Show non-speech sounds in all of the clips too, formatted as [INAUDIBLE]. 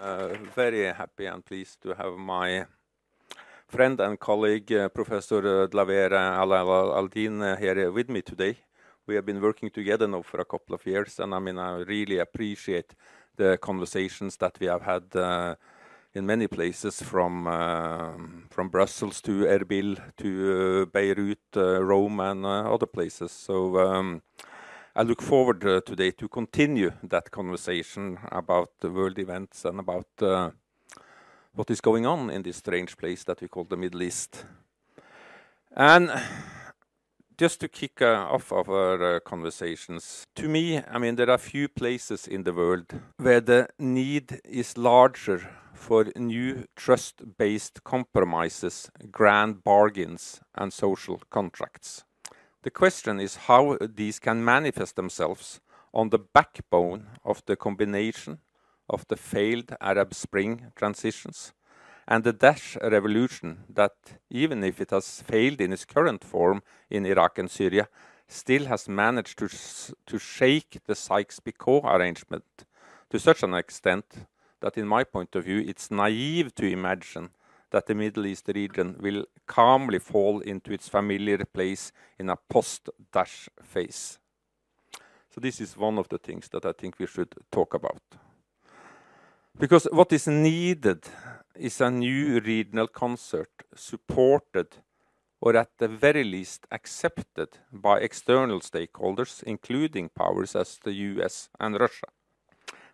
Uh, very happy and pleased to have my friend and colleague, uh, Professor Dlawer Ala'Aladeen, uh, here with me today. We have been working together now for a couple of years, and I mean, I really appreciate the conversations that we have had uh, in many places, from uh, from Brussels to Erbil to uh, Beirut, Rome, and other places. So. Um, I look forward uh, today to continue that conversation about the world events and about uh, what is going on in this strange place that we call the Middle East. And just to kick uh, off our uh, conversations, to me, I mean, there are few places in the world where the need is larger for new trust based compromises, grand bargains, and social contracts. The question is how these can manifest themselves on the backbone of the combination of the failed Arab Spring transitions and the Daesh revolution that, even if it has failed in its current form in Iraq and Syria, still has managed to, to shake the Sykes-Picot arrangement to such an extent that, in my point of view, it's naive to imagine that the Middle East region will calmly fall into its familiar place in a post-Daesh phase. So this is one of the things that I think we should talk about. Because what is needed is a new regional concert supported or at the very least accepted by external stakeholders, including powers as the US and Russia.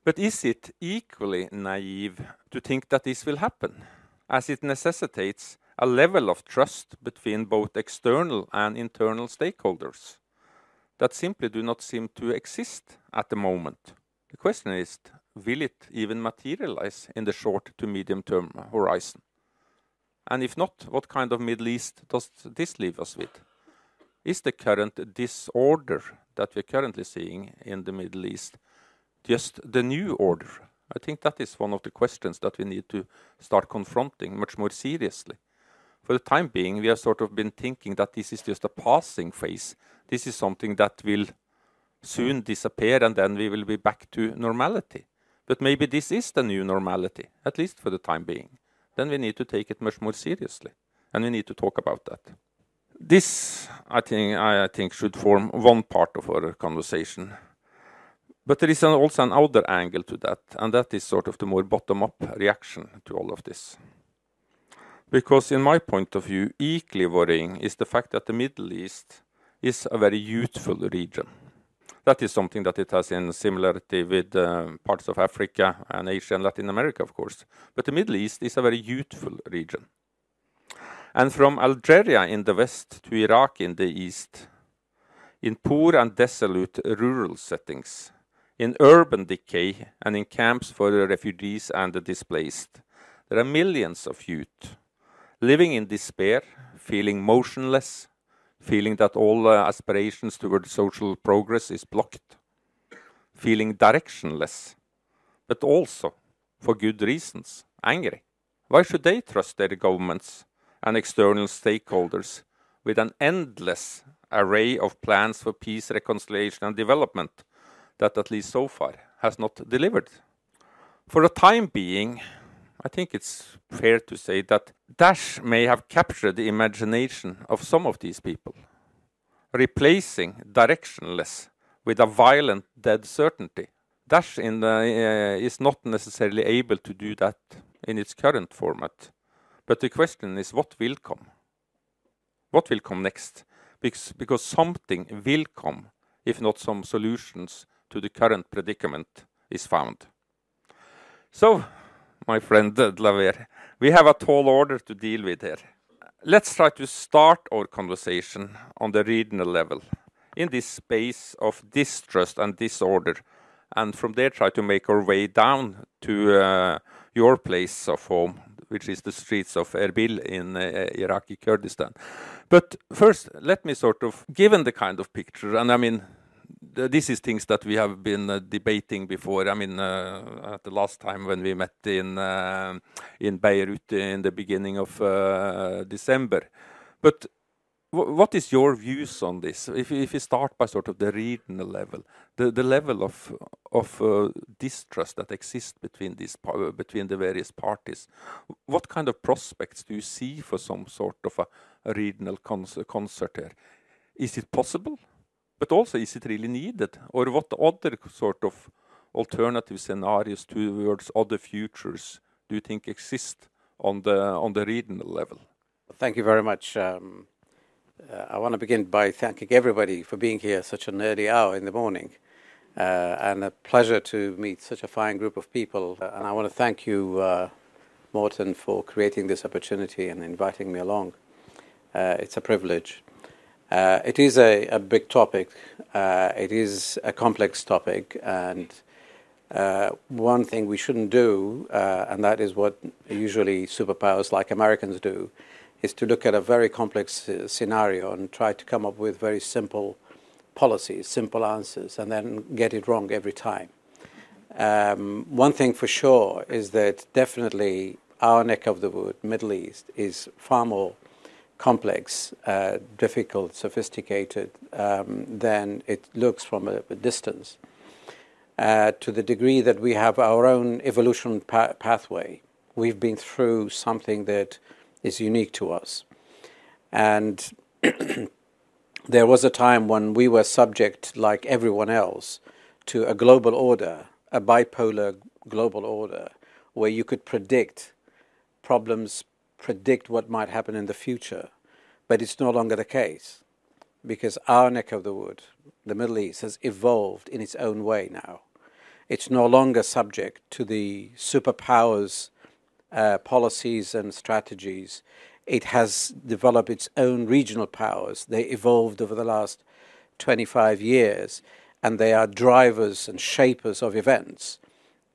But is it equally naive to think that this will happen? As it necessitates a level of trust between both external and internal stakeholders that simply do not seem to exist at the moment. The question is, will it even materialize in the short to medium term horizon? And if not, what kind of Middle East does this leave us with? Is the current disorder that we're currently seeing in the Middle East just the new order I think that is one of the questions that we need to start confronting much more seriously. For the time being, we have sort of been thinking that this is just a passing phase. This is something that will soon disappear and then we will be back to normality. But maybe this is the new normality, at least for the time being. Then we need to take it much more seriously, and we need to talk about that. This, I think, I think should form one part of our conversation. But there is an, also an other angle to that, and that is sort of the more bottom-up reaction to all of this. Because in my point of view, equally worrying is the fact that the Middle East is a very youthful region. That is something that it has in similarity with uh, parts of Africa and Asia and Latin America, of course. But the Middle East is a very youthful region. And from Algeria in the west to Iraq in the east, in poor and desolate rural settings, in urban decay and in camps for the refugees and the displaced. There are millions of youth living in despair, feeling motionless, feeling that all uh, aspirations toward social progress is blocked, feeling directionless, but also, for good reasons, angry. Why should they trust their governments and external stakeholders with an endless array of plans for peace, reconciliation, and development that at least so far has not delivered. For the time being, I think it's fair to say that Daesh may have captured the imagination of some of these people, replacing directionless with a violent dead certainty. Daesh the, uh, is not necessarily able to do that in its current format. But the question is what will come? What will come next? Because, because something will come, if not some solutions to the current predicament is found. So, my friend Dlawer, we have a tall order to deal with here. Let's try to start our conversation on the regional level in this space of distrust and disorder, and from there try to make our way down to uh, your place of home, which is the streets of Erbil in uh, Iraqi Kurdistan. But first, let me sort of, given the kind of picture, and I mean, this is things that we have been uh, debating before. I mean, uh, at the last time when we met in uh, in Beirut in the beginning of December. But what is your views on this? If you start by sort of the regional level, the level of of distrust that exists between the various parties, what kind of prospects do you see for some sort of a, a regional concert here? Is it possible? But also, is it really needed? Or what other sort of alternative scenarios towards other futures do you think exist on the on the regional level? Thank you very much. Um, uh, I want to begin by thanking everybody for being here such an early hour in the morning. Uh, and a pleasure to meet such a fine group of people. Uh, and I want to thank you, uh, Morten, for creating this opportunity and inviting me along. Uh, it's a privilege. Uh, it is a, a big topic. it is a complex topic, and one thing we shouldn't do, and that is what usually superpowers like Americans do, is to look at a very complex uh, scenario and try to come up with very simple policies, simple answers, and then get it wrong every time. Um, one thing for sure is that definitely our neck of the wood, Middle East, is far more complex, uh, difficult, sophisticated um, than it looks from a, a distance. Uh, to the degree that we have our own evolution pa- pathway, we've been through something that is unique to us. And [CLEARS THROAT] there was a time when we were subject, like everyone else, to a global order, a bipolar global order, where you could predict problems, predict what might happen in the future. But it's no longer the case because our neck of the wood, the Middle East, has evolved in its own way now. It's no longer subject to the superpowers uh, policies and strategies. It has developed its own regional powers. They evolved over the last 25 years, and they are drivers and shapers of events,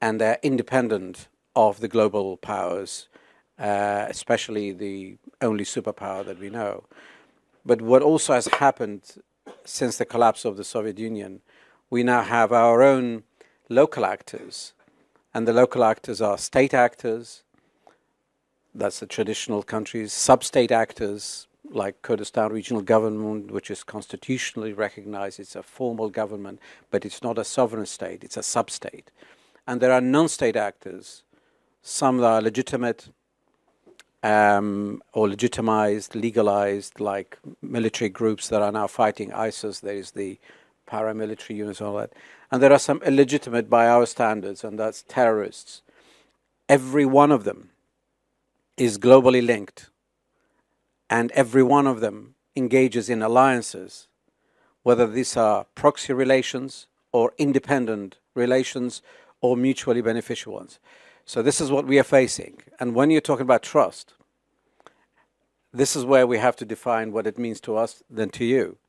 and they're independent of the global powers, uh, especially the only superpower that we know. But what also has happened since the collapse of the Soviet Union, we now have our own local actors, and the local actors are state actors, that's the traditional countries, sub-state actors like Kurdistan Regional Government, which is constitutionally recognized. It's a formal government, but it's not a sovereign state, it's a sub-state. And there are non-state actors, some that are legitimate um, or legitimized, legalized, like military groups that are now fighting ISIS. There is the paramilitary units, all that. And there are some illegitimate by our standards, and that's terrorists. Every one of them is globally linked, and every one of them engages in alliances, whether these are proxy relations or independent relations or mutually beneficial ones. So, this is what we are facing. And when you're talking about trust, this is where we have to define what it means to us than to you.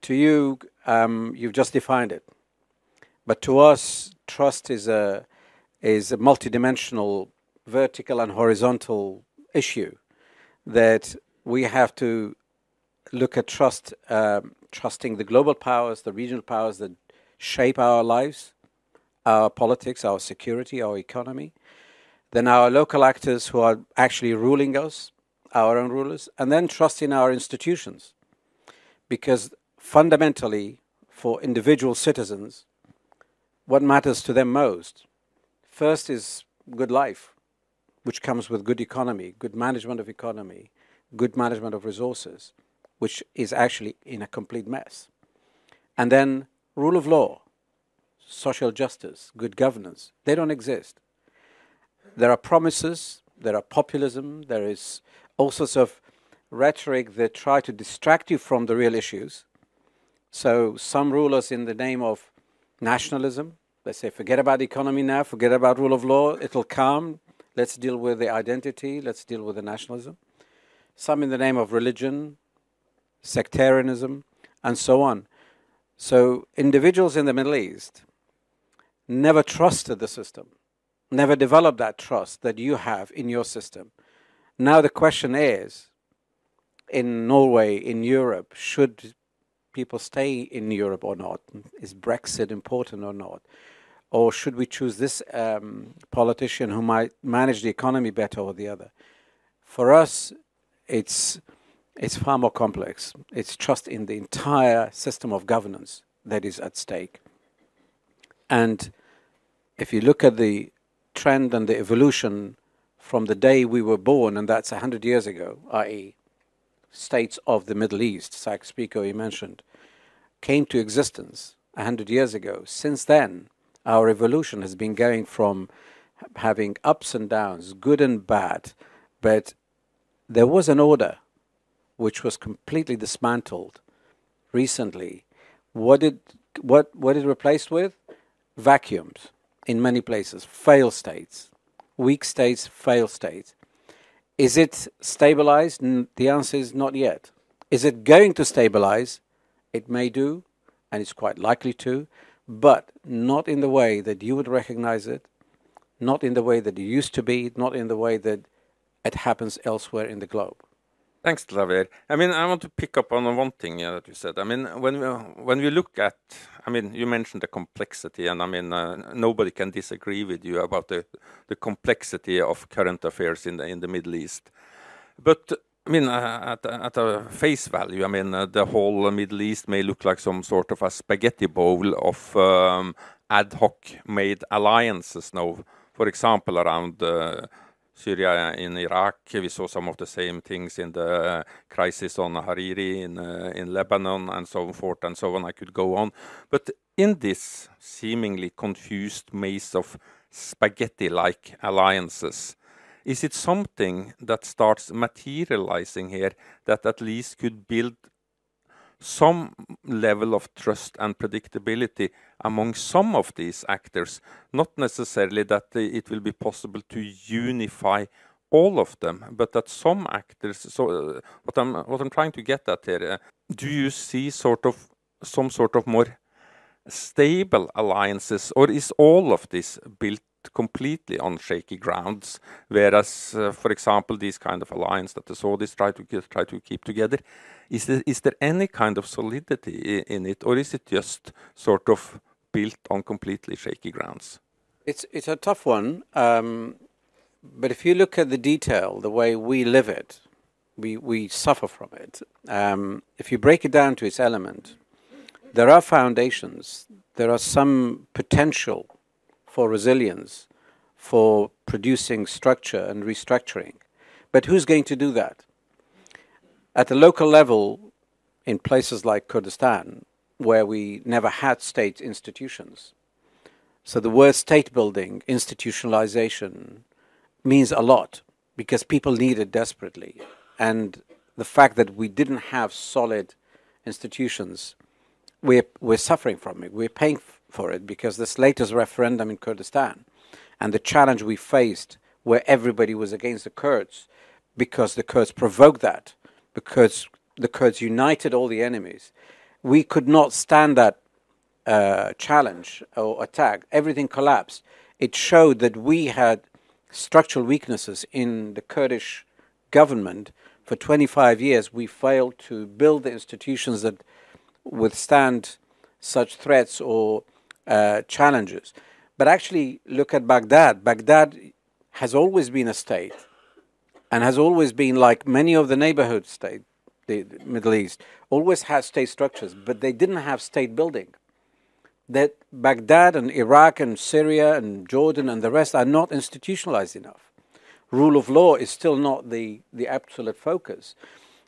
To you, um, you've just defined it. But to us, trust is a, is a multidimensional vertical and horizontal issue that we have to look at trust, um, trusting the global powers, the regional powers that shape our lives, our politics, our security, our economy, then our local actors who are actually ruling us, our own rulers, and then trust in our institutions. Because fundamentally, for individual citizens, what matters to them most first is good life, which comes with good economy, good management of economy, good management of resources, which is actually in a complete mess. And then rule of law, social justice, good governance, they don't exist. There are promises, there are populism, there is all sorts of rhetoric that try to distract you from the real issues. So some rulers in the name of nationalism, they say forget about the economy now, forget about rule of law, it'll come, Let's deal with the identity, let's deal with the nationalism. Some in the name of religion, sectarianism, and so on. So individuals in the Middle East never trusted the system, never developed that trust that you have in your system. Now the question is in Norway, in Europe, should people stay in Europe or not? Is Brexit important or not? or should we choose this um, politician who might manage the economy better or the other? For us, it's It's far more complex. It's trust in the entire system of governance that is at stake. And if you look at the trend and the evolution from the day we were born, and that's 100 years ago, i.e., states of the Middle East, Sykes-Picot you mentioned, came to existence 100 years ago. Since then, our evolution has been going from having ups and downs, good and bad, but there was an order which was completely dismantled recently. What did what what it replaced with? Vacuums in many places, fail states, weak states, fail states. Is it stabilized? The answer is not yet. Is it going to stabilize? It may do, and it's quite likely to, but not in the way that you would recognize it, not in the way that it used to be, not in the way that it happens elsewhere in the globe. Thanks, Dlawer. I mean, I want to pick up on one thing uh, that you said. I mean, when we, look at, I mean, you mentioned the complexity, and I mean, uh, nobody can disagree with you about the, complexity of current affairs in the Middle East. But I mean, uh, at, a face value, I mean, the whole Middle East may look like some sort of a spaghetti bowl of um, ad hoc made alliances now. For example, around Syria in Iraq. We saw some of the same things in the uh, crisis on Hariri in uh, in Lebanon and so forth and so on. I could go on, but in this seemingly confused maze of spaghetti-like alliances, is it something that starts materializing here that at least could build some level of trust and predictability among some of these actors, not necessarily that it will be possible to unify all of them, but that some actors. So, uh, what I'm what I'm trying to get at here, uh, do you see sort of some sort of more stable alliances, or is all of this built completely on shaky grounds. Whereas, uh, for example, these kind of alliance that the Saudis try to get, try to keep together, is there, is there any kind of solidity in it, or is it just sort of built on completely shaky grounds? It's it's a tough one, um, but if you look at the detail, the way we live it, we we suffer from it. Um, if you break it down to its element, there are foundations. There are some potential for resilience, for producing structure and restructuring. But who's going to do that? At the local level, in places like Kurdistan, where we never had state institutions. So the word state building, institutionalization, means a lot because people need it desperately. And the fact that we didn't have solid institutions, we're, we're suffering from it. We're paying for it because this latest referendum in Kurdistan and the challenge we faced where everybody was against the Kurds because the Kurds provoked that, because the Kurds united all the enemies. We could not stand that uh, challenge or attack. Everything collapsed. It showed that we had structural weaknesses in the Kurdish government. For 25 years, we failed to build the institutions that withstand such threats or uh, challenges. But actually, look at Baghdad. Baghdad has always been a state and has always been like many of the neighborhood states, the, the Middle East, always had state structures, but they didn't have state building. That Baghdad and Iraq and Syria and Jordan and the rest are not institutionalized enough. Rule of law is still not the, the absolute focus.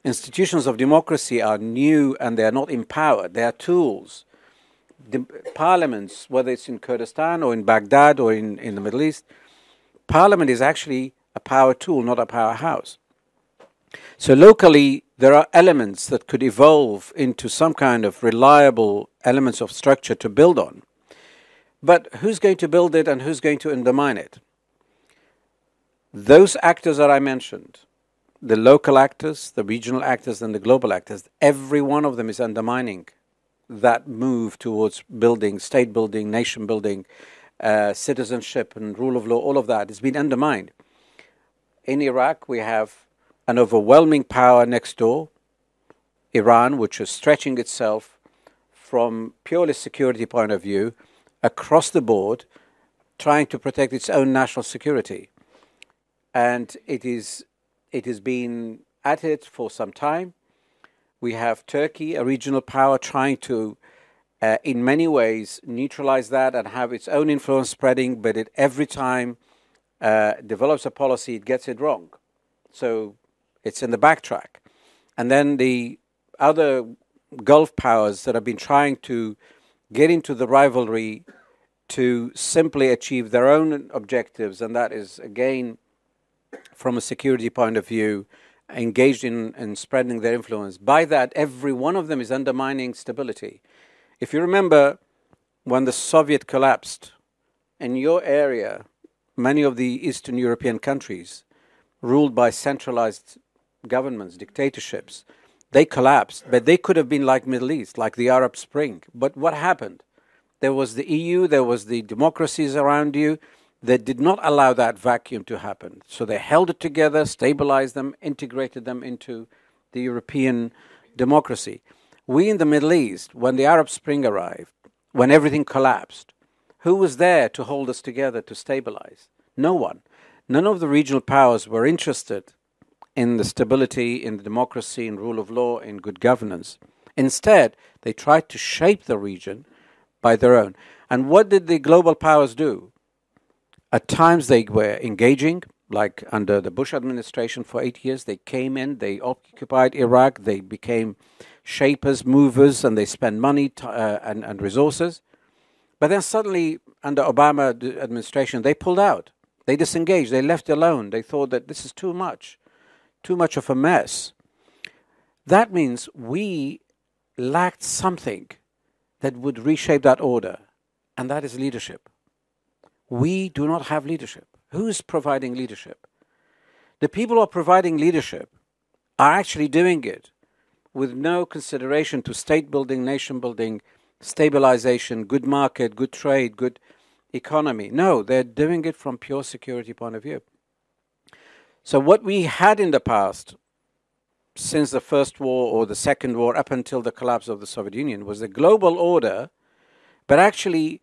Institutions of democracy are new and they are not empowered. They are tools the parliaments, whether it's in Kurdistan or in Baghdad or in, in the Middle East, parliament is actually a power tool, not a powerhouse. So locally, there are elements that could evolve into some kind of reliable elements of structure to build on. But who's going to build it and who's going to undermine it? Those actors that I mentioned, the local actors, the regional actors, and the global actors, every one of them is undermining that move towards building, state building, nation building, uh, citizenship, and rule of law, all of that has been undermined. In Iraq, we have an overwhelming power next door, Iran, which is stretching itself from purely security point of view across the board, trying to protect its own national security. And it is it has been at it for some time We have Turkey, a regional power, trying to, uh, in many ways, neutralize that and have its own influence spreading, but it every time uh, develops a policy, it gets it wrong. So it's in the backtrack. And then the other Gulf powers that have been trying to get into the rivalry to simply achieve their own objectives, and that is, again, from a security point of view, engaged in, in spreading their influence. By that, every one of them is undermining stability. If you remember when the Soviet collapsed, in your area, many of the Eastern European countries, ruled by centralized governments, dictatorships, they collapsed, but they could have been like Middle East, like the Arab Spring. But what happened? There was the EU, there was the democracies around you that did not allow that vacuum to happen. So they held it together, stabilized them, integrated them into the European democracy. We in the Middle East, when the Arab Spring arrived, when everything collapsed, who was there to hold us together to stabilize? No one. None of the regional powers were interested in the stability, in the democracy, in rule of law, in good governance. Instead, they tried to shape the region by their own. And what did the global powers do? At times they were engaging, like under the Bush administration for eight years. They came in, they occupied Iraq, they became shapers, movers, and they spent money t- uh, and, and resources. But then suddenly, under Obama administration, they pulled out. They disengaged. They left alone. They thought that this is too much, too much of a mess. That means we lacked something that would reshape that order, and that is leadership. We do not have leadership. Who's providing leadership? The people who are providing leadership are actually doing it with no consideration to state building, nation building, stabilization, good market, good trade, good economy. No, they're doing it from pure security point of view. So what we had in the past since the First War or the Second War up until the collapse of the Soviet Union was the global order, but actually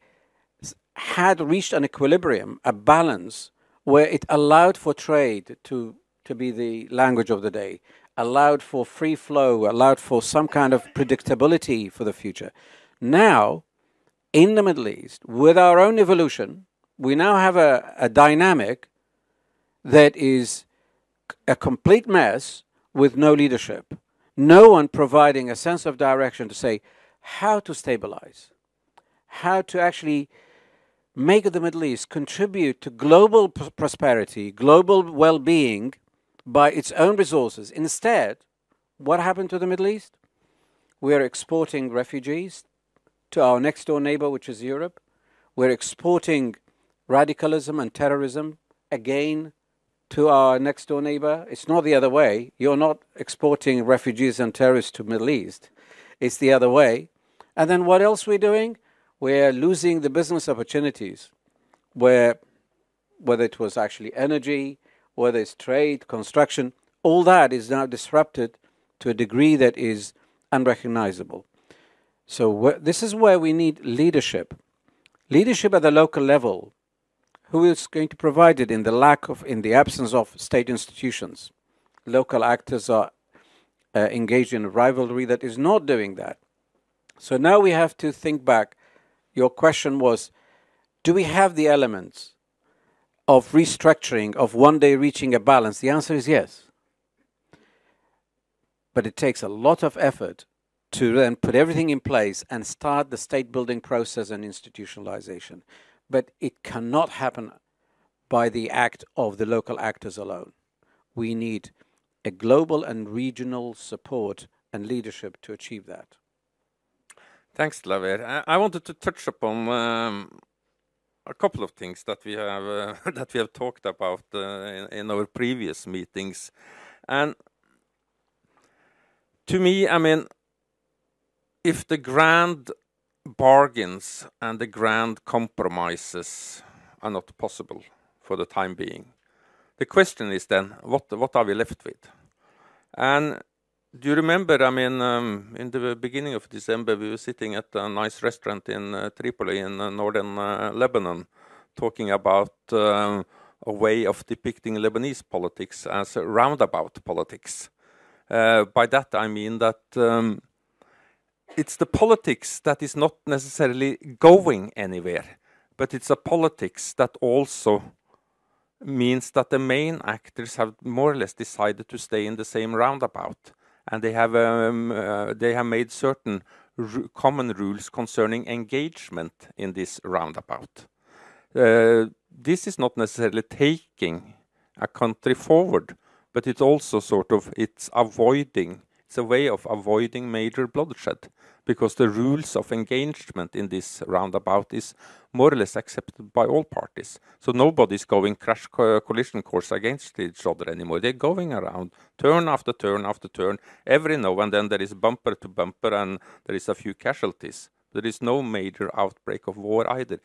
had reached an equilibrium, a balance, where it allowed for trade to, to be the language of the day, allowed for free flow, allowed for some kind of predictability for the future. Now, in the Middle East, with our own evolution, we now have a, a dynamic that is a complete mess with no leadership, no one providing a sense of direction to say how to stabilize, how to actually make the Middle East contribute to global prosperity, global well being by its own resources. Instead, what happened to the Middle East? We are exporting refugees to our next door neighbor, which is Europe. We're exporting radicalism and terrorism again to our next door neighbor. It's not the other way. You're not exporting refugees and terrorists to Middle East. It's the other way. And then what else we're doing? We're losing the business opportunities where whether it was actually energy, whether it's trade, construction, all that is now disrupted to a degree that is unrecognizable. So this is where we need leadership. Leadership at the local level who is going to provide it in the lack of, in the absence of state institutions? Local actors are uh, engaged in a rivalry that is not doing that. So now we have to think back. Your question was do we have the elements of restructuring, of one day reaching a balance? The answer is yes. But it takes a lot of effort to then put everything in place and start the state building process and institutionalization but it cannot happen by the act of the local actors alone. We need a global and regional support and leadership to achieve that. Thanks, Lavir. I, wanted to touch upon um, a couple of things that we have uh, [LAUGHS] that we have talked about uh, in, our previous meetings, and to me, I mean, if the grand bargains and the grand compromises are not possible for the time being. The question is then, what what are we left with? Do you remember? I mean, um, in the beginning of December, we were sitting at a nice restaurant in uh, Tripoli in uh, northern uh, Lebanon, talking about um, a way of depicting Lebanese politics as roundabout politics. Uh, by that I mean that um, it's the politics that is not necessarily going anywhere, but it's a politics that also means that the main actors have more or less decided to stay in the same roundabout, and they have um, uh, they have made certain common rules concerning engagement in this roundabout. Uh, this is not necessarily taking a country forward, but it's also sort of it's avoiding it's a way of avoiding major bloodshed because the rules of engagement in this roundabout is more or less accepted by all parties. So nobody's going crash co collision course against each other anymore. They're going around turn after turn after turn. Every now and then there is bumper to bumper and there is a few casualties. There is no major outbreak of war either.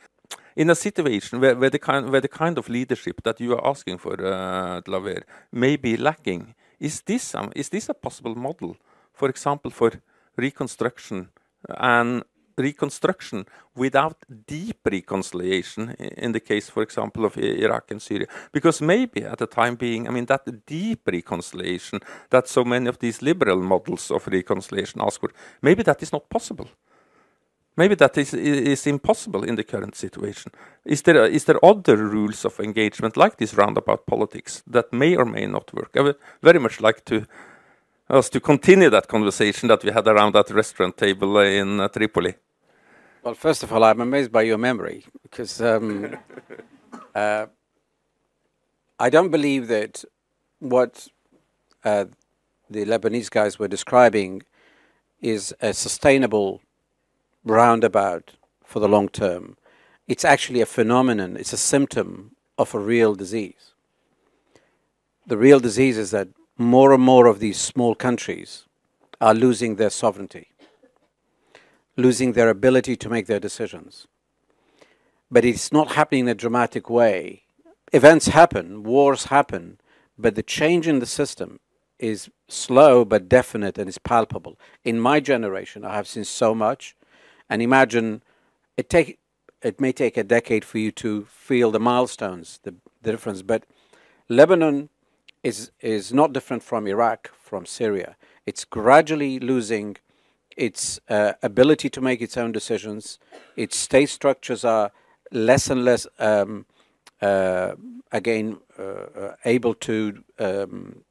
In a situation where, where, the, kind, where the kind of leadership that you are asking for, uh, Dlawer, may be lacking, is this, um, is this a possible model, for example, for reconstruction and reconstruction without deep reconciliation in the case, for example, of Iraq and Syria. Because maybe at the time being, I mean, that deep reconciliation that so many of these liberal models of reconciliation ask for, maybe that is not possible. Maybe that is, is impossible in the current situation. Is there, is there other rules of engagement like this roundabout politics that may or may not work? I would very much like to us to continue that conversation that we had around that restaurant table in uh, Tripoli. Well, first of all, I'm amazed by your memory because um, [LAUGHS] uh, I don't believe that what uh, the Lebanese guys were describing is a sustainable roundabout for the long term. It's actually a phenomenon, it's a symptom of a real disease. The real disease is that more and more of these small countries are losing their sovereignty, losing their ability to make their decisions. But it's not happening in a dramatic way. Events happen, wars happen, but the change in the system is slow but definite and is palpable. In my generation, I have seen so much, and imagine it take it may take a decade for you to feel the milestones, the, the difference. But Lebanon is is not different from Iraq, from Syria. It's gradually losing its uh, ability to make its own decisions. Its state structures are less and less, um, uh, again, uh, uh able to um,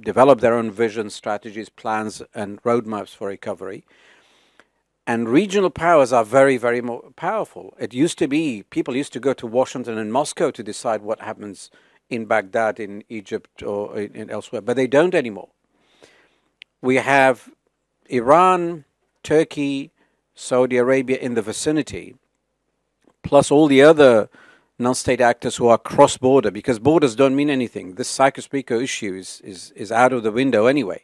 develop their own vision, strategies, plans, and roadmaps for recovery. And regional powers are very, very powerful. It used to be people used to go to Washington and Moscow to decide what happens in Baghdad, in Egypt, or in, in elsewhere, but they don't anymore. We have Iran, Turkey, Saudi Arabia in the vicinity, plus all the other non state actors who are cross border, because borders don't mean anything. This Sykes-Picot issue is, is, is out of the window anyway.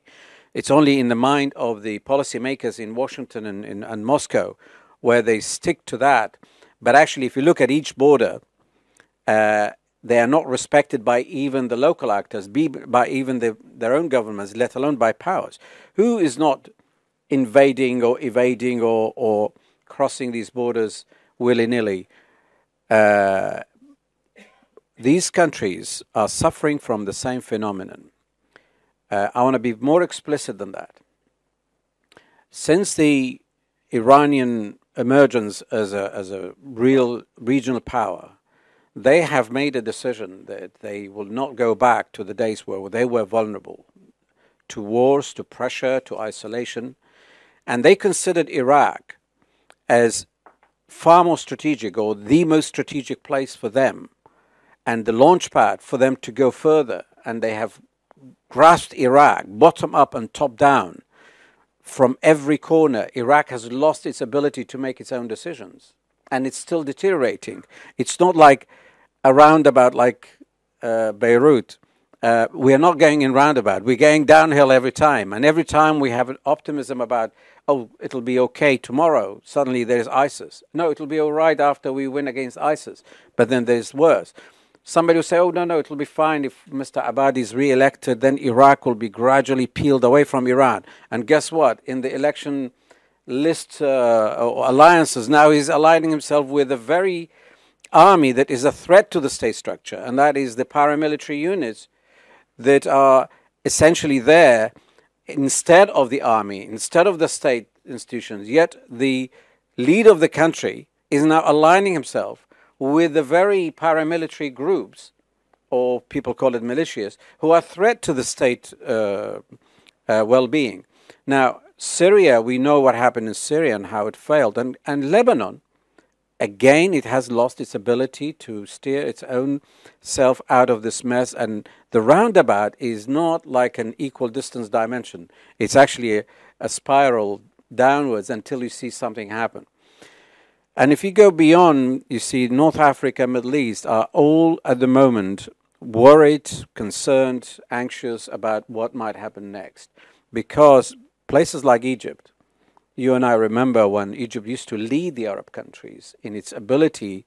It's only in the mind of the policymakers in Washington and, in, and Moscow where they stick to that. But actually, if you look at each border, uh, they are not respected by even the local actors, by even the, their own governments, let alone by powers. Who is not invading or evading or, or crossing these borders willy nilly? Uh, these countries are suffering from the same phenomenon. Uh, I want to be more explicit than that. Since the Iranian emergence as a, as a real regional power, they have made a decision that they will not go back to the days where they were vulnerable to wars, to pressure, to isolation. And they considered Iraq as far more strategic or the most strategic place for them and the launch pad for them to go further. And they have grasped Iraq bottom up and top down from every corner. Iraq has lost its ability to make its own decisions and it's still deteriorating. It's not like a roundabout like uh, Beirut, uh, we are not going in roundabout. We're going downhill every time. And every time we have an optimism about, oh, it'll be okay tomorrow, suddenly there's ISIS. No, it'll be all right after we win against ISIS. But then there's worse. Somebody will say, oh, no, no, it'll be fine if Mr. Abadi is re elected, then Iraq will be gradually peeled away from Iran. And guess what? In the election list uh, alliances, now he's aligning himself with a very army that is a threat to the state structure, and that is the paramilitary units that are essentially there instead of the army, instead of the state institutions, yet the leader of the country is now aligning himself with the very paramilitary groups, or people call it militias, who are threat to the state uh, uh, well being. Now, Syria, we know what happened in Syria and how it failed. And, and Lebanon, again, it has lost its ability to steer its own self out of this mess. And the roundabout is not like an equal distance dimension, it's actually a, a spiral downwards until you see something happen. And if you go beyond, you see North Africa, Middle East are all at the moment worried, concerned, anxious about what might happen next. Because places like Egypt, you and I remember when Egypt used to lead the Arab countries in its ability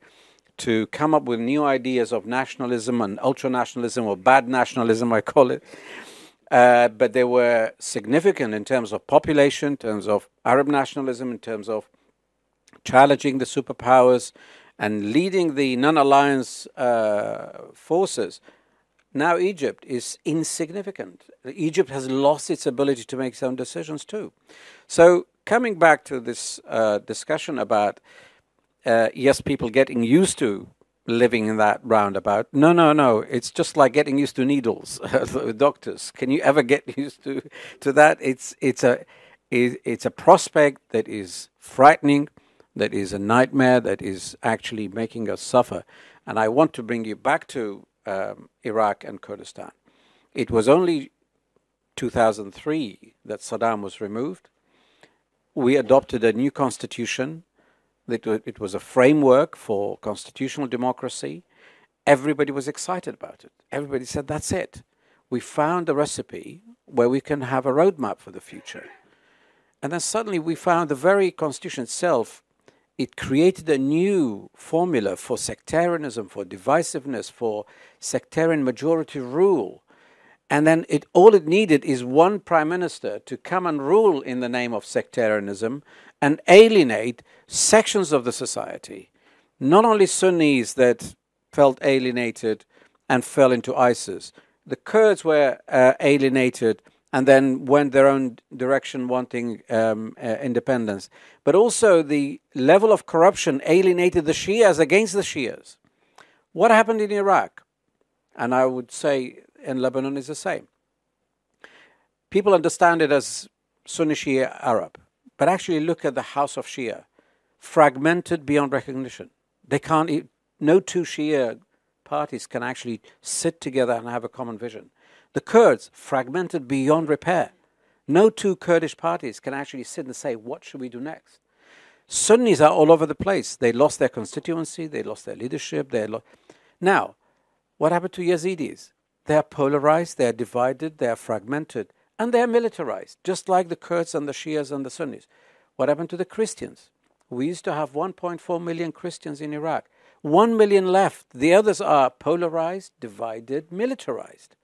to come up with new ideas of nationalism and ultra nationalism or bad nationalism, I call it. Uh, but they were significant in terms of population, in terms of Arab nationalism, in terms of challenging the superpowers and leading the non alliance uh, forces. Now, Egypt is insignificant. Egypt has lost its ability to make its own decisions, too. So, coming back to this uh, discussion about, uh, yes, people getting used to living in that roundabout. No, no, no. It's just like getting used to needles. [LAUGHS] Doctors, can you ever get [LAUGHS] used to to that? It's it's a it's a prospect that is frightening, that is a nightmare, that is actually making us suffer. And I want to bring you back to um, Iraq and Kurdistan. It was only 2003 that Saddam was removed. We adopted a new constitution it was a framework for constitutional democracy. Everybody was excited about it. Everybody said, that's it. We found a recipe where we can have a roadmap for the future. And then suddenly we found the very constitution itself, it created a new formula for sectarianism, for divisiveness, for sectarian majority rule. And then it, all it needed is one prime minister to come and rule in the name of sectarianism and alienate sections of the society. Not only Sunnis that felt alienated and fell into ISIS, the Kurds were uh, alienated and then went their own direction wanting um, uh, independence. But also the level of corruption alienated the Shias against the Shias. What happened in Iraq? And I would say in Lebanon is the same. People understand it as Sunni Shia Arab. But actually, look at the house of Shia, fragmented beyond recognition. They can't. No two Shia parties can actually sit together and have a common vision. The Kurds, fragmented beyond repair. No two Kurdish parties can actually sit and say, what should we do next? Sunnis are all over the place. They lost their constituency, they lost their leadership. They lo- now, what happened to Yazidis? They are polarized, they are divided, they are fragmented. And they're militarized, just like the Kurds and the Shias and the Sunnis. What happened to the Christians? We used to have 1.4 million Christians in Iraq. One million left. The others are polarized, divided, militarized.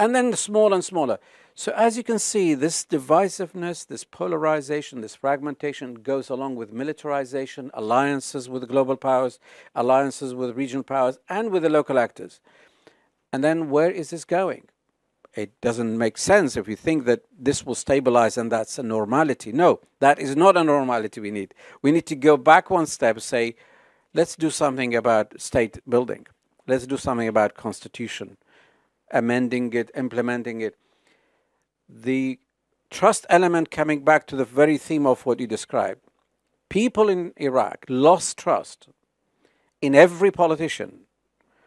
And then smaller and smaller. So, as you can see, this divisiveness, this polarization, this fragmentation goes along with militarization, alliances with global powers, alliances with regional powers, and with the local actors. And then where is this going? it doesn't make sense if you think that this will stabilize and that's a normality. No, that is not a normality we need. We need to go back one step, say, let's do something about state building. Let's do something about constitution, amending it, implementing it. The trust element coming back to the very theme of what you described. People in Iraq lost trust in every politician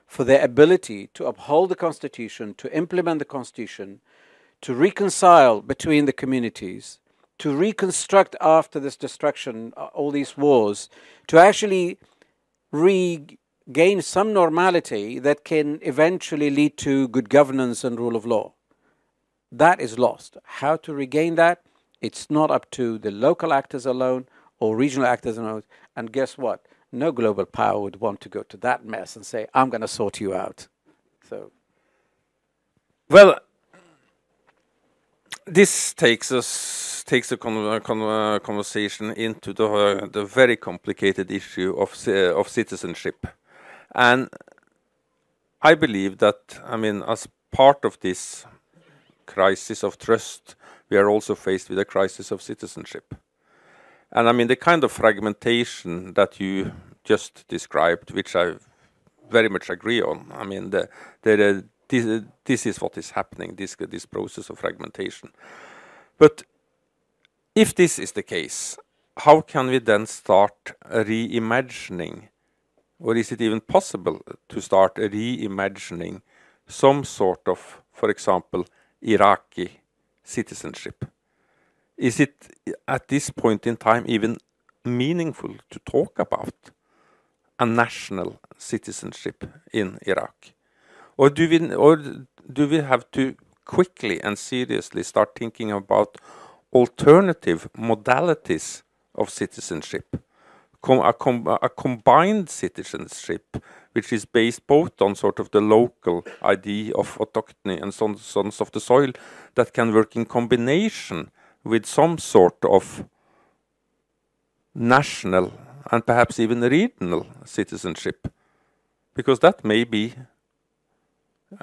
for their ability to uphold the Constitution, to implement the Constitution, to reconcile between the communities, to reconstruct after this destruction, uh, all these wars, to actually regain some normality that can eventually lead to good governance and rule of law. That is lost. How to regain that? It's not up to the local actors alone or regional actors alone. And guess what? no global power would want to go to that mess and say, I'm going to sort you out. So. Well, this takes us takes the con con conversation into the uh, the very complicated issue of uh, of citizenship, and I believe that I mean as part of this crisis of trust we are also faced with a crisis of citizenship. And I mean, the kind of fragmentation that you just described, which I very much agree on. I mean, the, the, this, this is what is happening, this, this process of fragmentation. But if this is the case, how can we then start reimagining, or is it even possible to start reimagining some sort of, for example, Iraqi citizenship? Is it at this point in time even meaningful to talk about a national citizenship in Iraq? Or do we, or do we have to quickly and seriously start thinking about alternative modalities of citizenship? Com a, com a combined citizenship, which is based both on sort of the local idea of autochthony and sons of the soil, that can work in combination with some sort of national and perhaps even regional citizenship, because that may be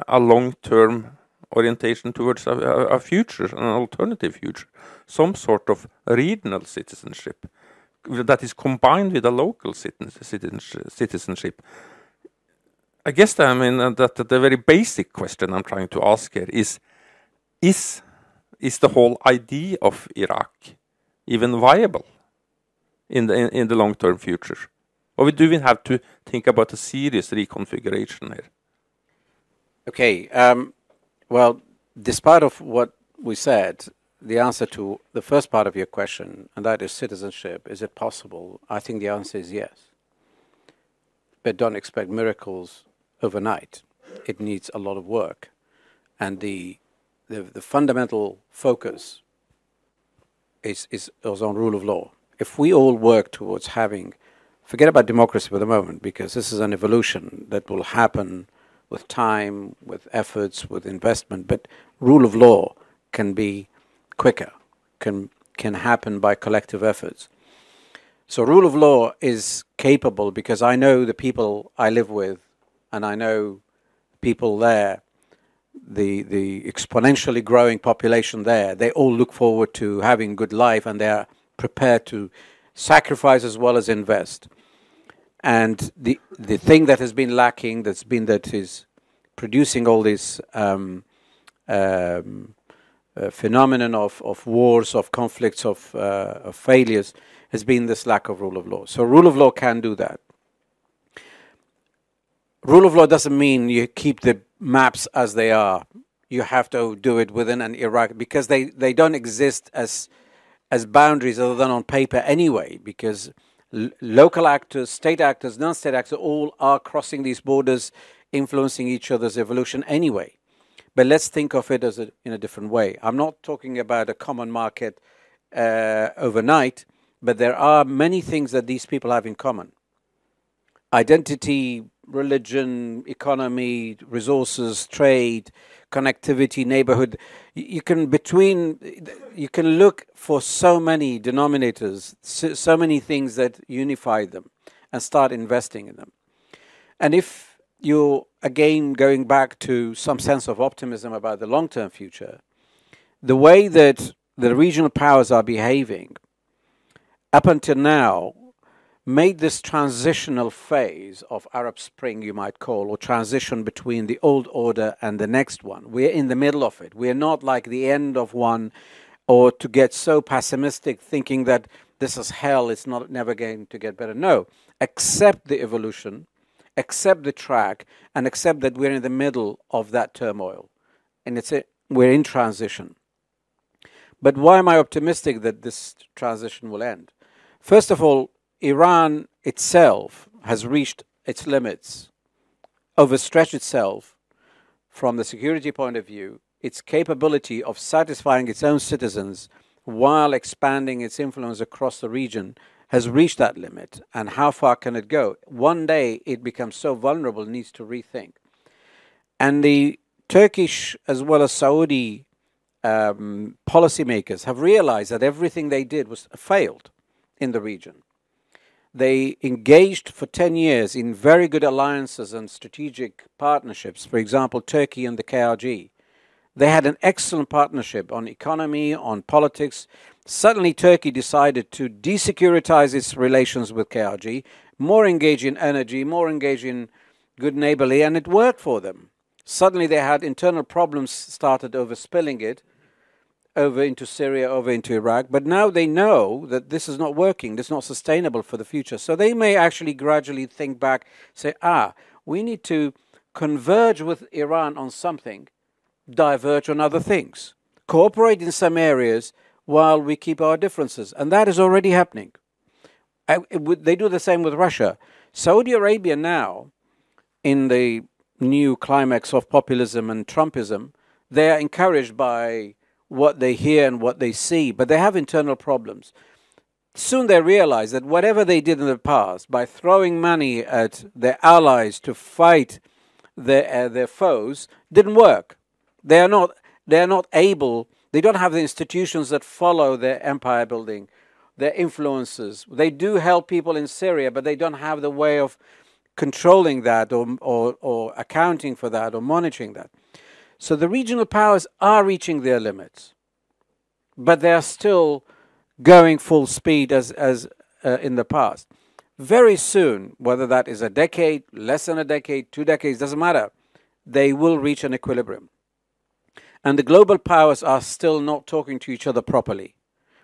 a long-term orientation towards a, a, future, an alternative future, some sort of regional citizenship that is combined with a local citizenship. I guess I mean that the very basic question I'm trying to ask here is: is is the whole idea of Iraq even viable in the in, in the long term future? Or do we have to think about a serious reconfiguration here? Okay. Um, well, despite of what we said, the answer to the first part of your question, and that is citizenship, is it possible? I think the answer is yes. But don't expect miracles overnight. It needs a lot of work. And the the, the fundamental focus is, is, is on rule of law. If we all work towards having, forget about democracy for the moment, because this is an evolution that will happen with time, with efforts, with investment, but rule of law can be quicker, can, can happen by collective efforts. So, rule of law is capable because I know the people I live with, and I know people there the the exponentially growing population there, they all look forward to having good life and they are prepared to sacrifice as well as invest. And the the thing that has been lacking, that's been that is producing all this um, um, phenomenon of, of wars, of conflicts, of, uh, of failures, has been this lack of rule of law. So rule of law can do that. Rule of law doesn't mean you keep the maps as they are. You have to do it within an Iraq because they, they don't exist as as boundaries other than on paper anyway. Because l- local actors, state actors, non-state actors, all are crossing these borders, influencing each other's evolution anyway. But let's think of it as a, in a different way. I'm not talking about a common market uh, overnight, but there are many things that these people have in common. Identity, religion, economy, resources, trade, connectivity, neighborhood. You can between you can look for so many denominators, so many things that unify them, and start investing in them. And if you're again going back to some sense of optimism about the long-term future, the way that the regional powers are behaving up until now made this transitional phase of Arab Spring, you might call, or transition between the old order and the next one. We're in the middle of it. We're not like the end of one, or to get so pessimistic thinking that this is hell, it's not never going to get better. No, accept the evolution, accept the track, and accept that we're in the middle of that turmoil. And it's a, we're in transition. But why am I optimistic that this transition will end? First of all, Iran itself has reached its limits, overstretched itself from the security point of view, its capability of satisfying its own citizens while expanding its influence across the region has reached that limit. And how far can it go? One day it becomes so vulnerable, needs to rethink. And the Turkish as well as Saudi um, policymakers have realized that everything they did was failed in the region. They engaged for 10 years in very good alliances and strategic partnerships. For example, Turkey and the KRG. They had an excellent partnership on economy, on politics. Suddenly, Turkey decided to desecuritize its relations with KRG, more engage in energy, more engage in good neighborly, and it worked for them. Suddenly, they had internal problems started over spilling it over into Syria, over into Iraq. But now they know that this is not working, this is not sustainable for the future. So they may actually gradually think back, say, ah, we need to converge with Iran on something, diverge on other things, cooperate in some areas while we keep our differences. And that is already happening. They do the same with Russia. Saudi Arabia now, in the new climax of populism and Trumpism, they are encouraged by what they hear and what they see, but they have internal problems. Soon they realize that whatever they did in the past, by throwing money at their allies to fight their, uh, their foes, didn't work. They are not, they are not able, they don't have the institutions that follow their empire building, their influences. They do help people in Syria, but they don't have the way of controlling that or, or, or accounting for that or monitoring that. So the regional powers are reaching their limits, but they are still going full speed as, as uh, in the past. Very soon, whether that is a decade, less than a decade, two decades, doesn't matter, they will reach an equilibrium. And the global powers are still not talking to each other properly.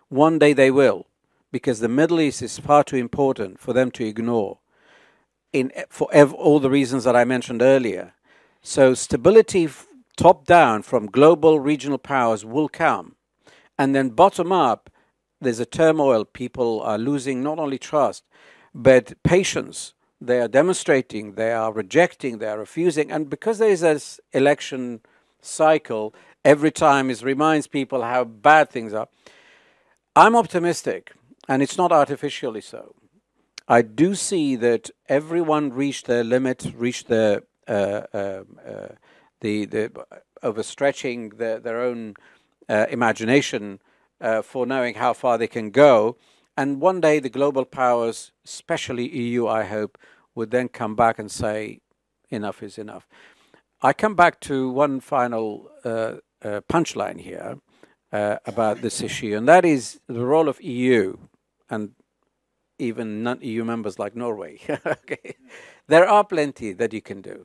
One day they will, because the Middle East is far too important for them to ignore in, for ev- all the reasons that I mentioned earlier. So, stability top down from global regional powers will come. And then bottom up, there's a turmoil. People are losing not only trust, but patience. They are demonstrating, they are rejecting, they are refusing. And because there is this election cycle, every time it reminds people how bad things are. I'm optimistic, and it's not artificially so. I do see that everyone reached their limit, reached their uh, uh, uh, the, the overstretching their, their own uh, imagination uh, for knowing how far they can go. And one day the global powers, especially EU, I hope, would then come back and say, enough is enough. I come back to one final uh, punchline here uh, about this issue, and that is the role of EU and even non-EU members like Norway. [LAUGHS] okay. There are plenty that you can do.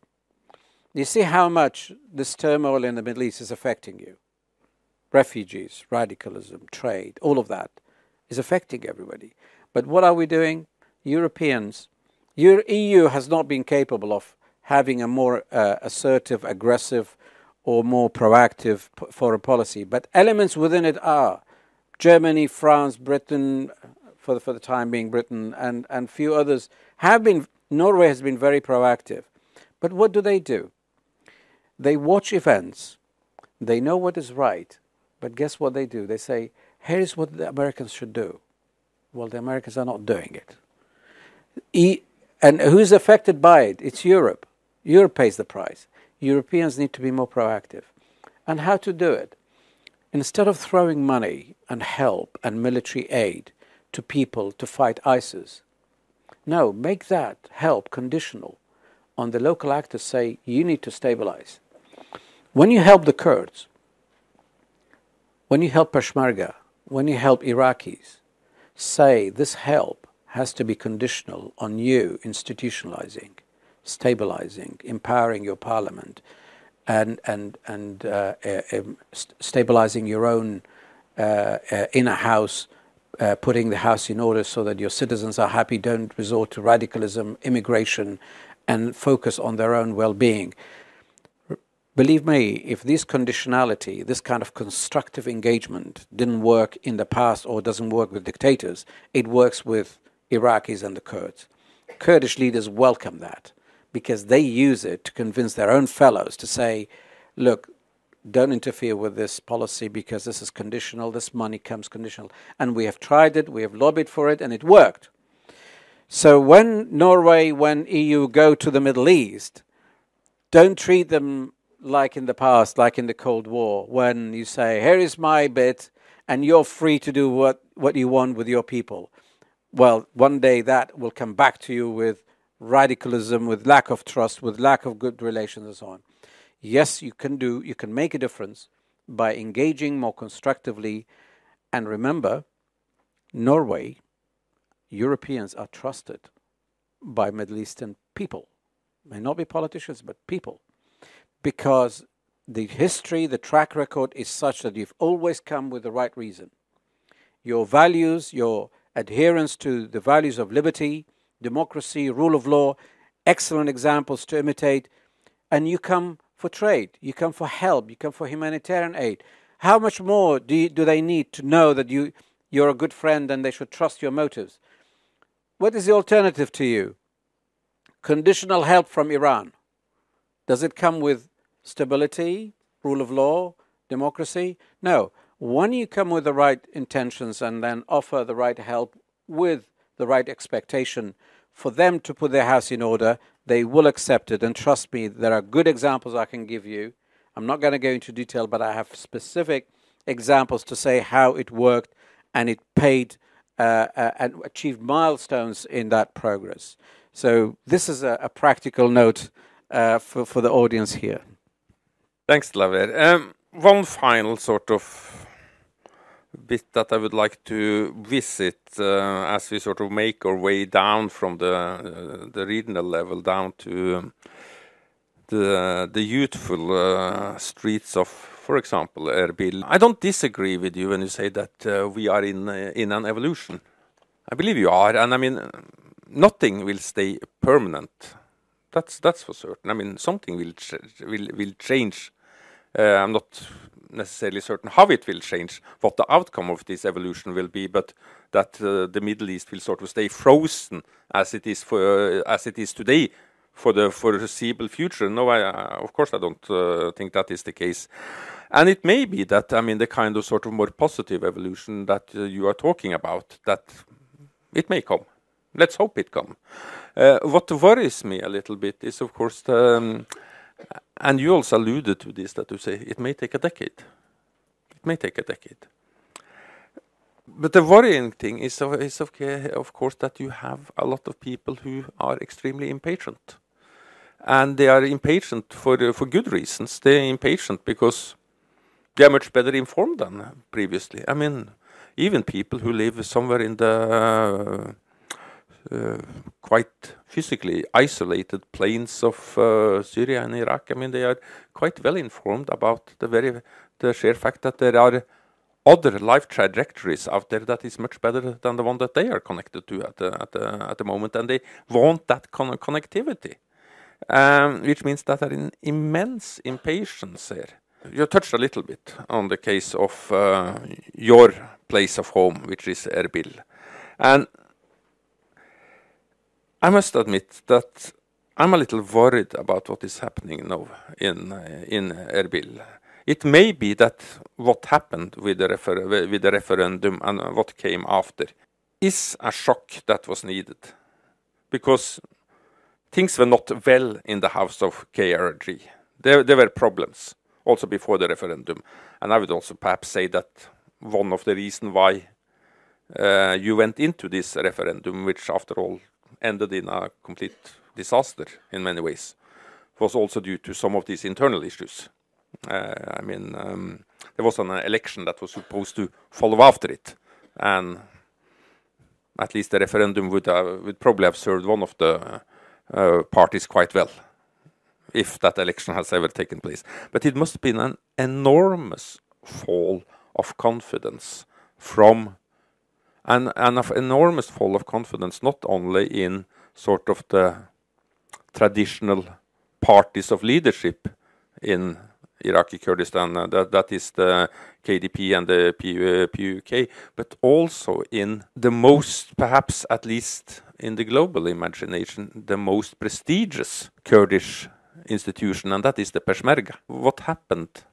You see how much this turmoil in the Middle East is affecting you. Refugees, radicalism, trade, all of that is affecting everybody. But what are we doing? Europeans, your EU has not been capable of having a more uh, assertive, aggressive, or more proactive foreign policy. But elements within it are Germany, France, Britain, for the, for the time being, Britain, and, and few others have been. Norway has been very proactive. But what do they do? They watch events, they know what is right, but guess what they do? They say, here's what the Americans should do. Well, the Americans are not doing it. E- and who's affected by it? It's Europe. Europe pays the price. Europeans need to be more proactive. And how to do it? Instead of throwing money and help and military aid to people to fight ISIS, no, make that help conditional on the local actors say, you need to stabilize. When you help the Kurds, when you help Peshmerga, when you help Iraqis, say this help has to be conditional on you institutionalizing, stabilizing, empowering your parliament, and and and uh, uh, um, st- stabilizing your own uh, uh inner house, putting the house in order so that your citizens are happy, don't resort to radicalism, immigration, and focus on their own well-being. Believe me, if this conditionality, this kind of constructive engagement didn't work in the past or doesn't work with dictators, it works with Iraqis and the Kurds. Kurdish leaders welcome that because they use it to convince their own fellows to say, look, don't interfere with this policy because this is conditional, this money comes conditional. And we have tried it, we have lobbied for it, and it worked. So when Norway, when EU go to the Middle East, don't treat them like in the past, like in the Cold War, when you say, here is my bit, and you're free to do what, what you want with your people. Well, one day that will come back to you with radicalism, with lack of trust, with lack of good relations, and so on. yes, you can do, you can make a difference by engaging more constructively. And remember, Norway, Europeans are trusted by Middle Eastern people. May not be politicians, but people. Because the history, the track record is such that you've always come with the right reason. Your values, your adherence to the values of liberty, democracy, rule of law, excellent examples to imitate, and you come for trade, you come for help, you come for humanitarian aid. How much more do, you, do they need to know that you, you're a good friend and they should trust your motives? What is the alternative to you? Conditional help from Iran. Does it come with stability, rule of law, democracy? No. When you come with the right intentions and then offer the right help with the right expectation for them to put their house in order, they will accept it. And trust me, there are good examples I can give you. I'm not going to go into detail, but I have specific examples to say how it worked and it paid uh, uh, and achieved milestones in that progress. So, this is a, a practical note uh, for, for the audience here. Thanks, Dlawer. Um, one final sort of bit that I would like to visit uh, as we sort of make our way down from the uh, the regional level down to um, the the youthful uh, streets of, for example, Erbil. I don't disagree with you when you say that we are in in an evolution. I believe you are, and I mean nothing will stay permanent. That's that's for certain. I mean something will will will change I'm not necessarily certain how it will change, what the outcome of this evolution will be, but that uh, the Middle East will sort of stay frozen as it is for uh, as it is today for the foreseeable future. No, I, of course I don't uh, think that is the case. And it may be that, I mean, the kind of sort of more positive evolution that uh, you are talking about, that it may come. Let's hope it come. Uh, what worries me a little bit is, of course, the, um, and you also alluded to this, that you say it may take a decade. It may take a decade. But the worrying thing is, is okay, of course, that you have a lot of people who are extremely impatient. And they are impatient for, for good reasons. They're impatient because they are much better informed than previously. I mean, even people who live somewhere in the uh, quite physically isolated plains of uh, Syria and Iraq. I mean, they are quite well informed about the very the sheer fact that there are other life trajectories out there that is much better than the one that they are connected to at the at the, at the moment, and they want that con connectivity, um, which means that there is an immense impatience here. You touched a little bit on the case of uh, your place of home, which is Erbil, and I must admit that I'm a little worried about what is happening now in uh, in Erbil. It may be that what happened with the, with the referendum and what came after is a shock that was needed, because things were not well in the house of KRG. There, there were problems also before the referendum, and I would also perhaps say that one of the reasons why uh, you went into this referendum, which after all ended in a complete disaster in many ways It was also due to some of these internal issues. Uh, I mean, um, there was an election that was supposed to follow after it, and at least the referendum would would probably have served one of the uh, parties quite well, if that election has ever taken place. But it must have been an enormous fall of confidence from and, an enormous fall of confidence, not only in sort of the traditional parties of leadership in Iraqi Kurdistan, uh, that, that is the KDP and the PUK, but also in the most, perhaps at least in the global imagination, the most prestigious Kurdish institution, and that is the Peshmerga. What happened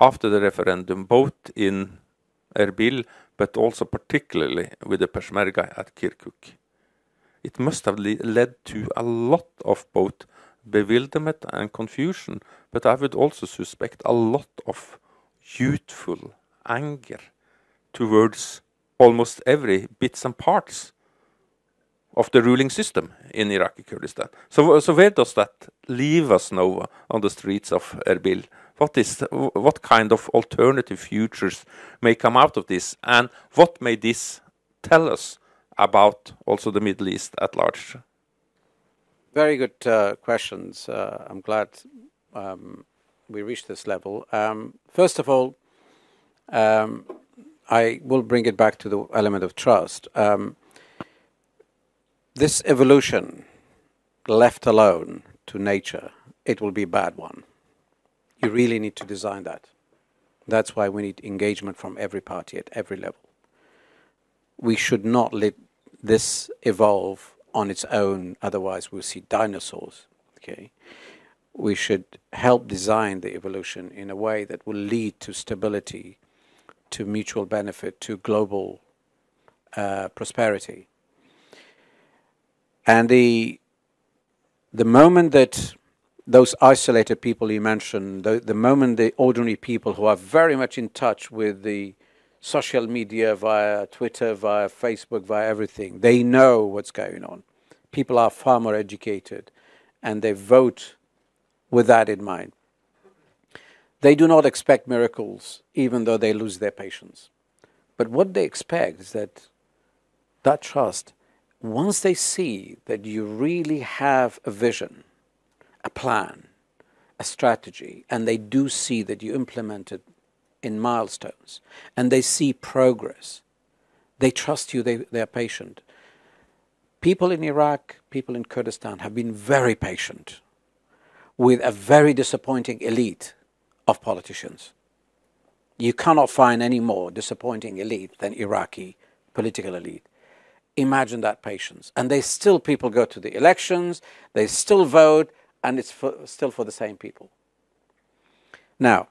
after the referendum, both in Erbil but also particularly with the Peshmerga at Kirkuk. It must have le led to a lot of both bewilderment and confusion, but I would also suspect a lot of youthful anger towards almost every bits and parts of the ruling system in Iraqi Kurdistan. So, so where does that leave us now on the streets of Erbil? What is what kind of alternative futures may come out of this, and what may this tell us about also the Middle East at large? Very good uh, questions. Uh, I'm glad um, we reached this level. Um, first of all, um, I will bring it back to the element of trust. Um, this evolution, left alone to nature, it will be a bad one. You really need to design that. That's why we need engagement from every party at every level. We should not let this evolve on its own, otherwise, we'll see dinosaurs. Okay? We should help design the evolution in a way that will lead to stability, to mutual benefit, to global uh, prosperity. And the the moment that those isolated people you mentioned, the, the moment the ordinary people who are very much in touch with the social media via Twitter, via Facebook, via everything, they know what's going on. People are far more educated and they vote with that in mind. They do not expect miracles, even though they lose their patience. But what they expect is that that trust once they see that you really have a vision, plan, a strategy, and they do see that you implement it in milestones, and they see progress, they trust you, they, they are patient. People in Iraq, people in Kurdistan have been very patient with a very disappointing elite of politicians. You cannot find any more disappointing elite than Iraqi political elite imagine that patience. And they still, people go to the elections, they still vote, and it's for, still for the same people. Now,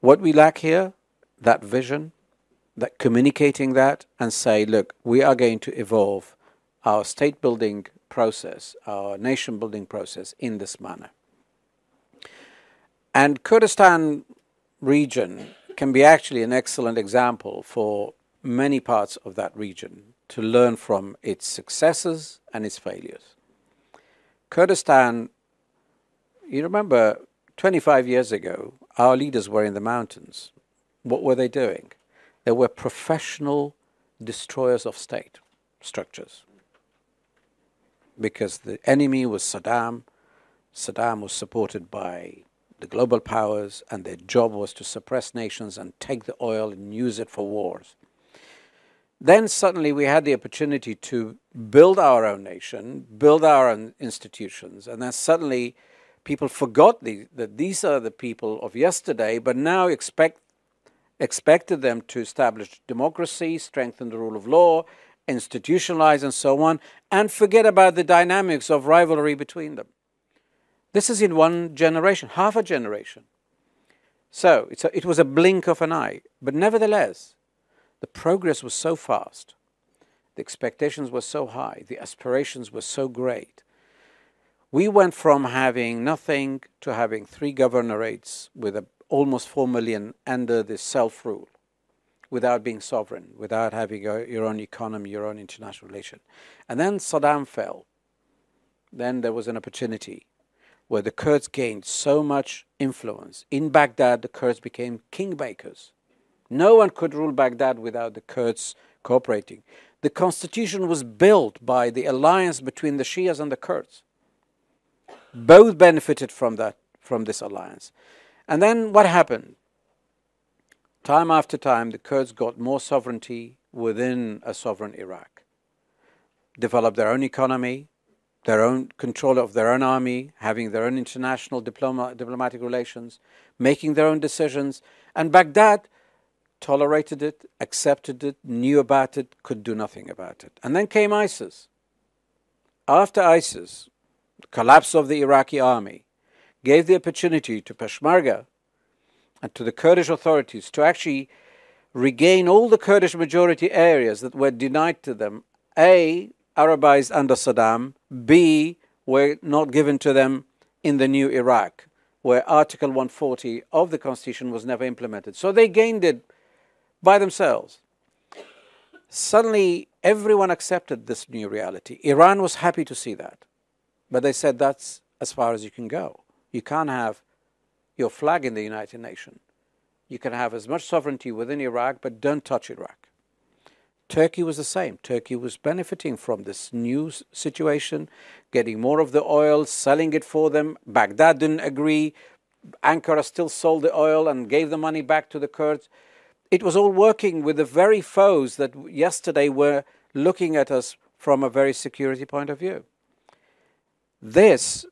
what we lack here, that vision, that communicating that and say, look, we are going to evolve our state building process, our nation building process in this manner. And Kurdistan region can be actually an excellent example for many parts of that region to learn from its successes and its failures. Kurdistan, you remember 25 years ago, our leaders were in the mountains. What were they doing? They were professional destroyers of state structures. Because the enemy was Saddam, Saddam was supported by the global powers, and their job was to suppress nations and take the oil and use it for wars. Then suddenly we had the opportunity to build our own nation, build our own institutions, and then suddenly people forgot the, that these are the people of yesterday, but now expect expected them to establish democracy, strengthen the rule of law, institutionalize, and so on, and forget about the dynamics of rivalry between them. This is in one generation, half a generation. So a, it was a blink of an eye, but nevertheless, the progress was so fast, the expectations were so high, the aspirations were so great. We went from having nothing to having three governorates with a, almost four million under this self rule without being sovereign, without having a, your own economy, your own international relation. And then Saddam fell. Then there was an opportunity where the Kurds gained so much influence. In Baghdad, the Kurds became kingmakers. No one could rule Baghdad without the Kurds cooperating. The constitution was built by the alliance between the Shias and the Kurds. Both benefited from that from this alliance. And then what happened? Time after time, the Kurds got more sovereignty within a sovereign Iraq, developed their own economy, their own control of their own army, having their own international diploma, diplomatic relations, making their own decisions. And Baghdad tolerated it, accepted it, knew about it, could do nothing about it. And then came ISIS. After ISIS, the collapse of the Iraqi army gave the opportunity to Peshmerga and to the Kurdish authorities to actually regain all the Kurdish majority areas that were denied to them. A, Arabized under Saddam. B, were not given to them in the new Iraq, where Article 140 of the Constitution was never implemented. So they gained it by themselves. Suddenly, Everyone accepted this new reality. Iran was happy to see that. But they said that's as far as you can go. You can't have your flag in the United Nations. You can have as much sovereignty within Iraq, but don't touch Iraq. Turkey was the same. Turkey was benefiting from this new situation, getting more of the oil, selling it for them. Baghdad didn't agree. Ankara still sold the oil and gave the money back to the Kurds. It was all working with the very foes that yesterday were looking at us from a very security point of view. This,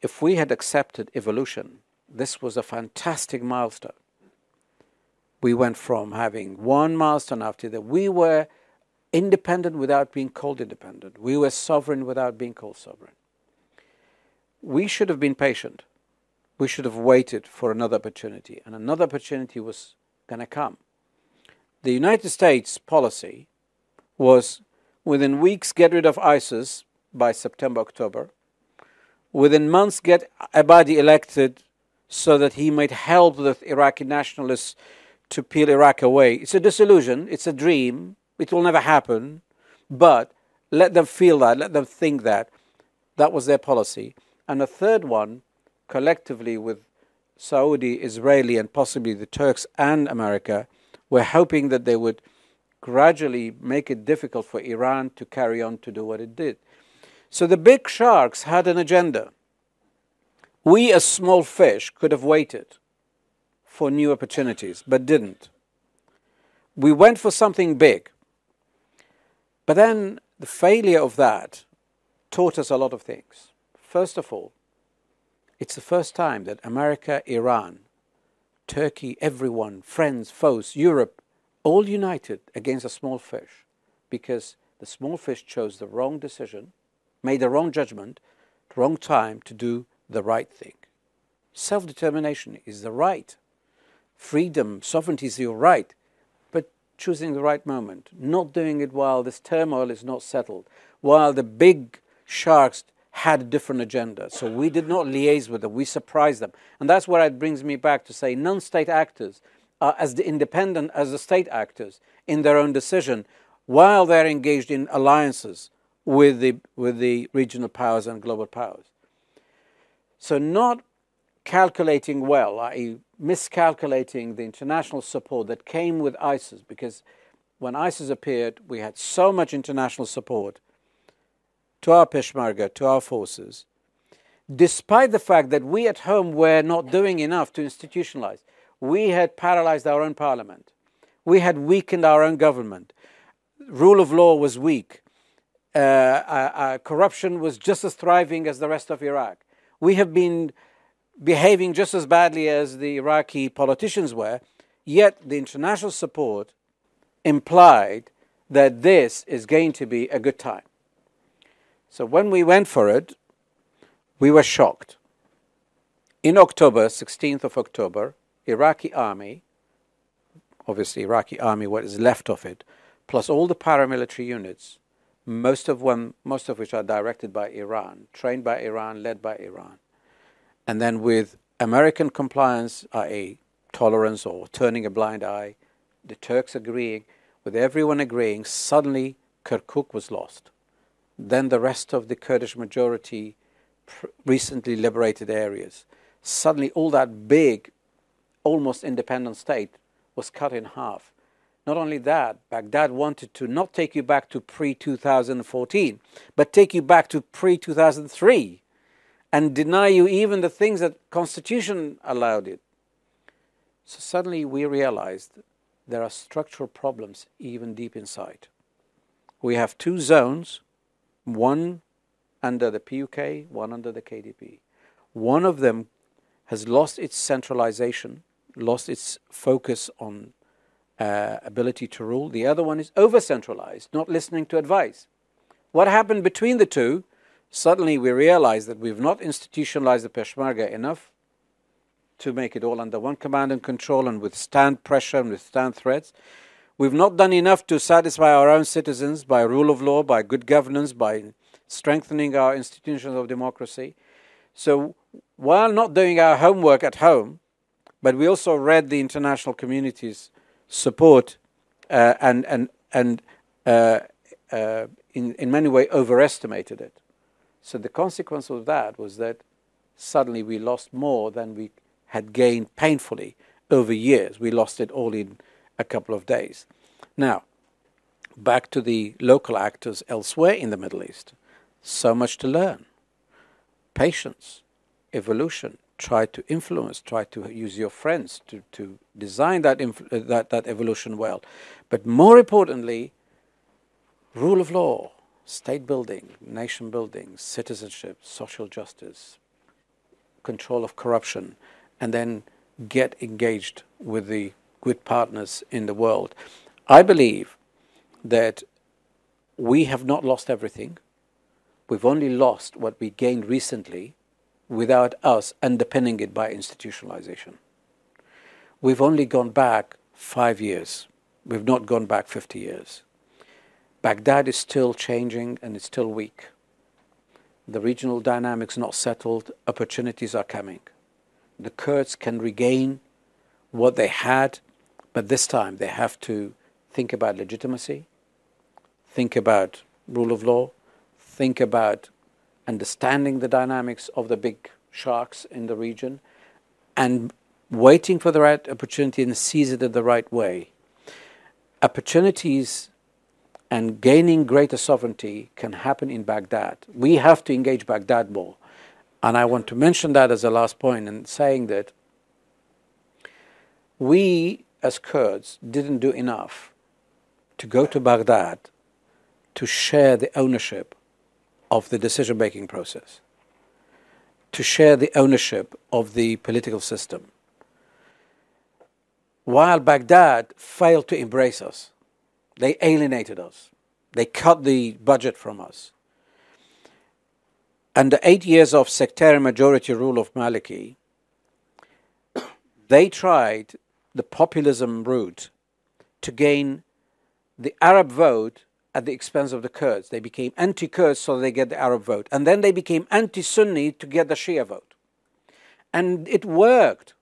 if we had accepted evolution, this was a fantastic milestone we went from having one milestone after that. We were independent without being called independent. We were sovereign without being called sovereign. We should have been patient. We should have waited for another opportunity, and another opportunity was going to come. The United States policy was within weeks get rid of ISIS by September, October. Within months, get Abadi elected so that he might help the Iraqi nationalists to peel Iraq away. It's a disillusion, it's a dream, it will never happen, but let them feel that, let them think that. That was their policy. And a third one, collectively with Saudi, Israeli, and possibly the Turks and America, were hoping that they would gradually make it difficult for Iran to carry on to do what it did. So the big sharks had an agenda. We, as small fish, could have waited for new opportunities, but didn't. We went for something big. But then the failure of that taught us a lot of things. First of all, it's the first time that America, Iran, Turkey, everyone, friends, foes, Europe, all united against a small fish because the small fish chose the wrong decision, made the wrong judgment, wrong time to do the right thing. Self determination is the right freedom, sovereignty is your right, but choosing the right moment, not doing it while this turmoil is not settled, while the big sharks had a different agenda. So we did not liaise with them, we surprised them. And that's where it brings me back to say non state actors are as independent as the state actors in their own decision while they're engaged in alliances with the, with the regional powers and global powers. So, not calculating well, i.e., miscalculating the international support that came with ISIS, because when ISIS appeared, we had so much international support to our Peshmerga, to our forces, despite the fact that we at home were not doing enough to institutionalize. We had paralyzed our own parliament. We had weakened our own government. Rule of law was weak. Uh, uh, uh, corruption was just as thriving as the rest of Iraq. We have been behaving just as badly as the Iraqi politicians were, yet the international support implied that this is going to be a good time. So when we went for it, we were shocked. In October, 16th of October, Iraqi army, obviously Iraqi army, what is left of it, plus all the paramilitary units, most of, one, most of which are directed by Iran, trained by Iran, led by Iran, and then with American compliance, i.e., tolerance or turning a blind eye, the Turks agreeing, with everyone agreeing, suddenly Kirkuk was lost. Then the rest of the Kurdish majority pr- recently liberated areas. Suddenly, all that big, almost independent state was cut in half. Not only that, Baghdad wanted to not take you back to pre 2014, but take you back to pre 2003 and deny you even the things that constitution allowed it. So suddenly we realized there are structural problems even deep inside. We have two zones, one under the PUK, one under the KDP. One of them has lost its centralization, lost its focus on uh, ability to rule. The other one is over centralized, not listening to advice. What happened between the two Suddenly we realize that we've not institutionalized the Peshmerga enough to make it all under one command and control and withstand pressure and withstand threats. We've not done enough to satisfy our own citizens by rule of law, by good governance, by strengthening our institutions of democracy. So, while not doing our homework at home, but we also read the international community's support uh, and and and uh, uh, in, in many ways, overestimated it. So the consequence of that was that suddenly we lost more than we had gained painfully over years. We lost it all in a couple of days. Now, back to the local actors elsewhere in the Middle East. So much to learn. Patience, evolution, try to influence, try to use your friends to, to design that, uh, that, that evolution well. But more importantly, rule of law, state building, nation building, citizenship, social justice, control of corruption, and then get engaged with the good partners in the world. I believe that we have not lost everything. We've only lost what we gained recently without us underpinning it by institutionalization. We've only gone back five years. We've not gone back 50 years. Baghdad is still changing and it's still weak. The regional dynamics not settled, opportunities are coming. The Kurds can regain what they had, but this time they have to think about legitimacy, think about rule of law, think about understanding the dynamics of the big sharks in the region, and waiting for the right opportunity and seize it in the right way. Opportunities and gaining greater sovereignty can happen in Baghdad. We have to engage Baghdad more. And I want to mention that as a last point in saying that we as Kurds didn't do enough to go to Baghdad to share the ownership of the decision making process, to share the ownership of the political system. While Baghdad failed to embrace us, they alienated us, they cut the budget from us. Under eight years of sectarian majority rule of Maliki, [COUGHS] they tried the populism route to gain the Arab vote at the expense of the Kurds. They became anti Kurds so they get the Arab vote. And then they became anti Sunni to get the Shia vote. And it worked.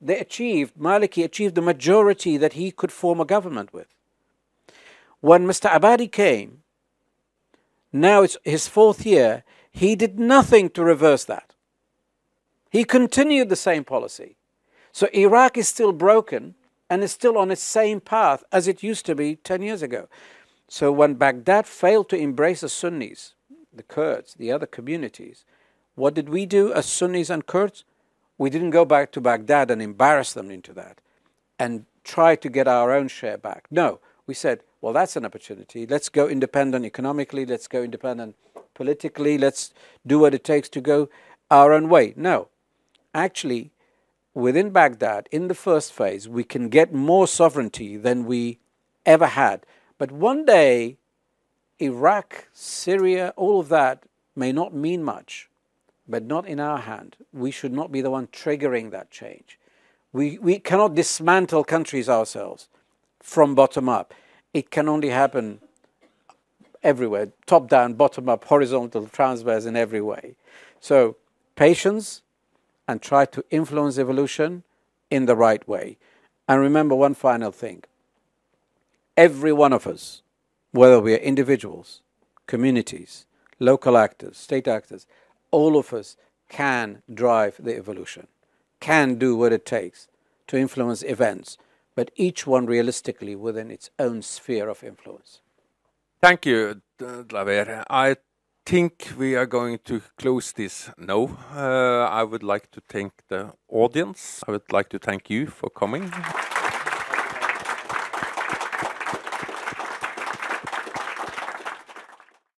They achieved, Maliki achieved the majority that he could form a government with. When Mr. Abadi came, now it's his fourth year, he did nothing to reverse that. He continued the same policy. So Iraq is still broken and is still on its same path as it used to be 10 years ago. So when Baghdad failed to embrace the Sunnis, the Kurds, the other communities, what did we do as Sunnis and Kurds? We didn't go back to Baghdad and embarrass them into that and try to get our own share back. No, we said, well, that's an opportunity. Let's go independent economically, let's go independent politically, let's do what it takes to go our own way. No, actually, within Baghdad, in the first phase, we can get more sovereignty than we ever had but one day, Iraq, Syria, all of that may not mean much, but not in our hand. We should not be the one triggering that change. We, we cannot dismantle countries ourselves from bottom up. It can only happen everywhere top down, bottom up, horizontal, transverse in every way. So, patience and try to influence evolution in the right way. And remember one final thing every one of us, whether we are individuals, communities, local actors, state actors, all of us can drive the evolution, can do what it takes to influence events, but each one realistically within its own sphere of influence. Thank you, Dlawer. I think we are going to close this now. Uh, I would like to thank the audience. I would like to thank you for coming.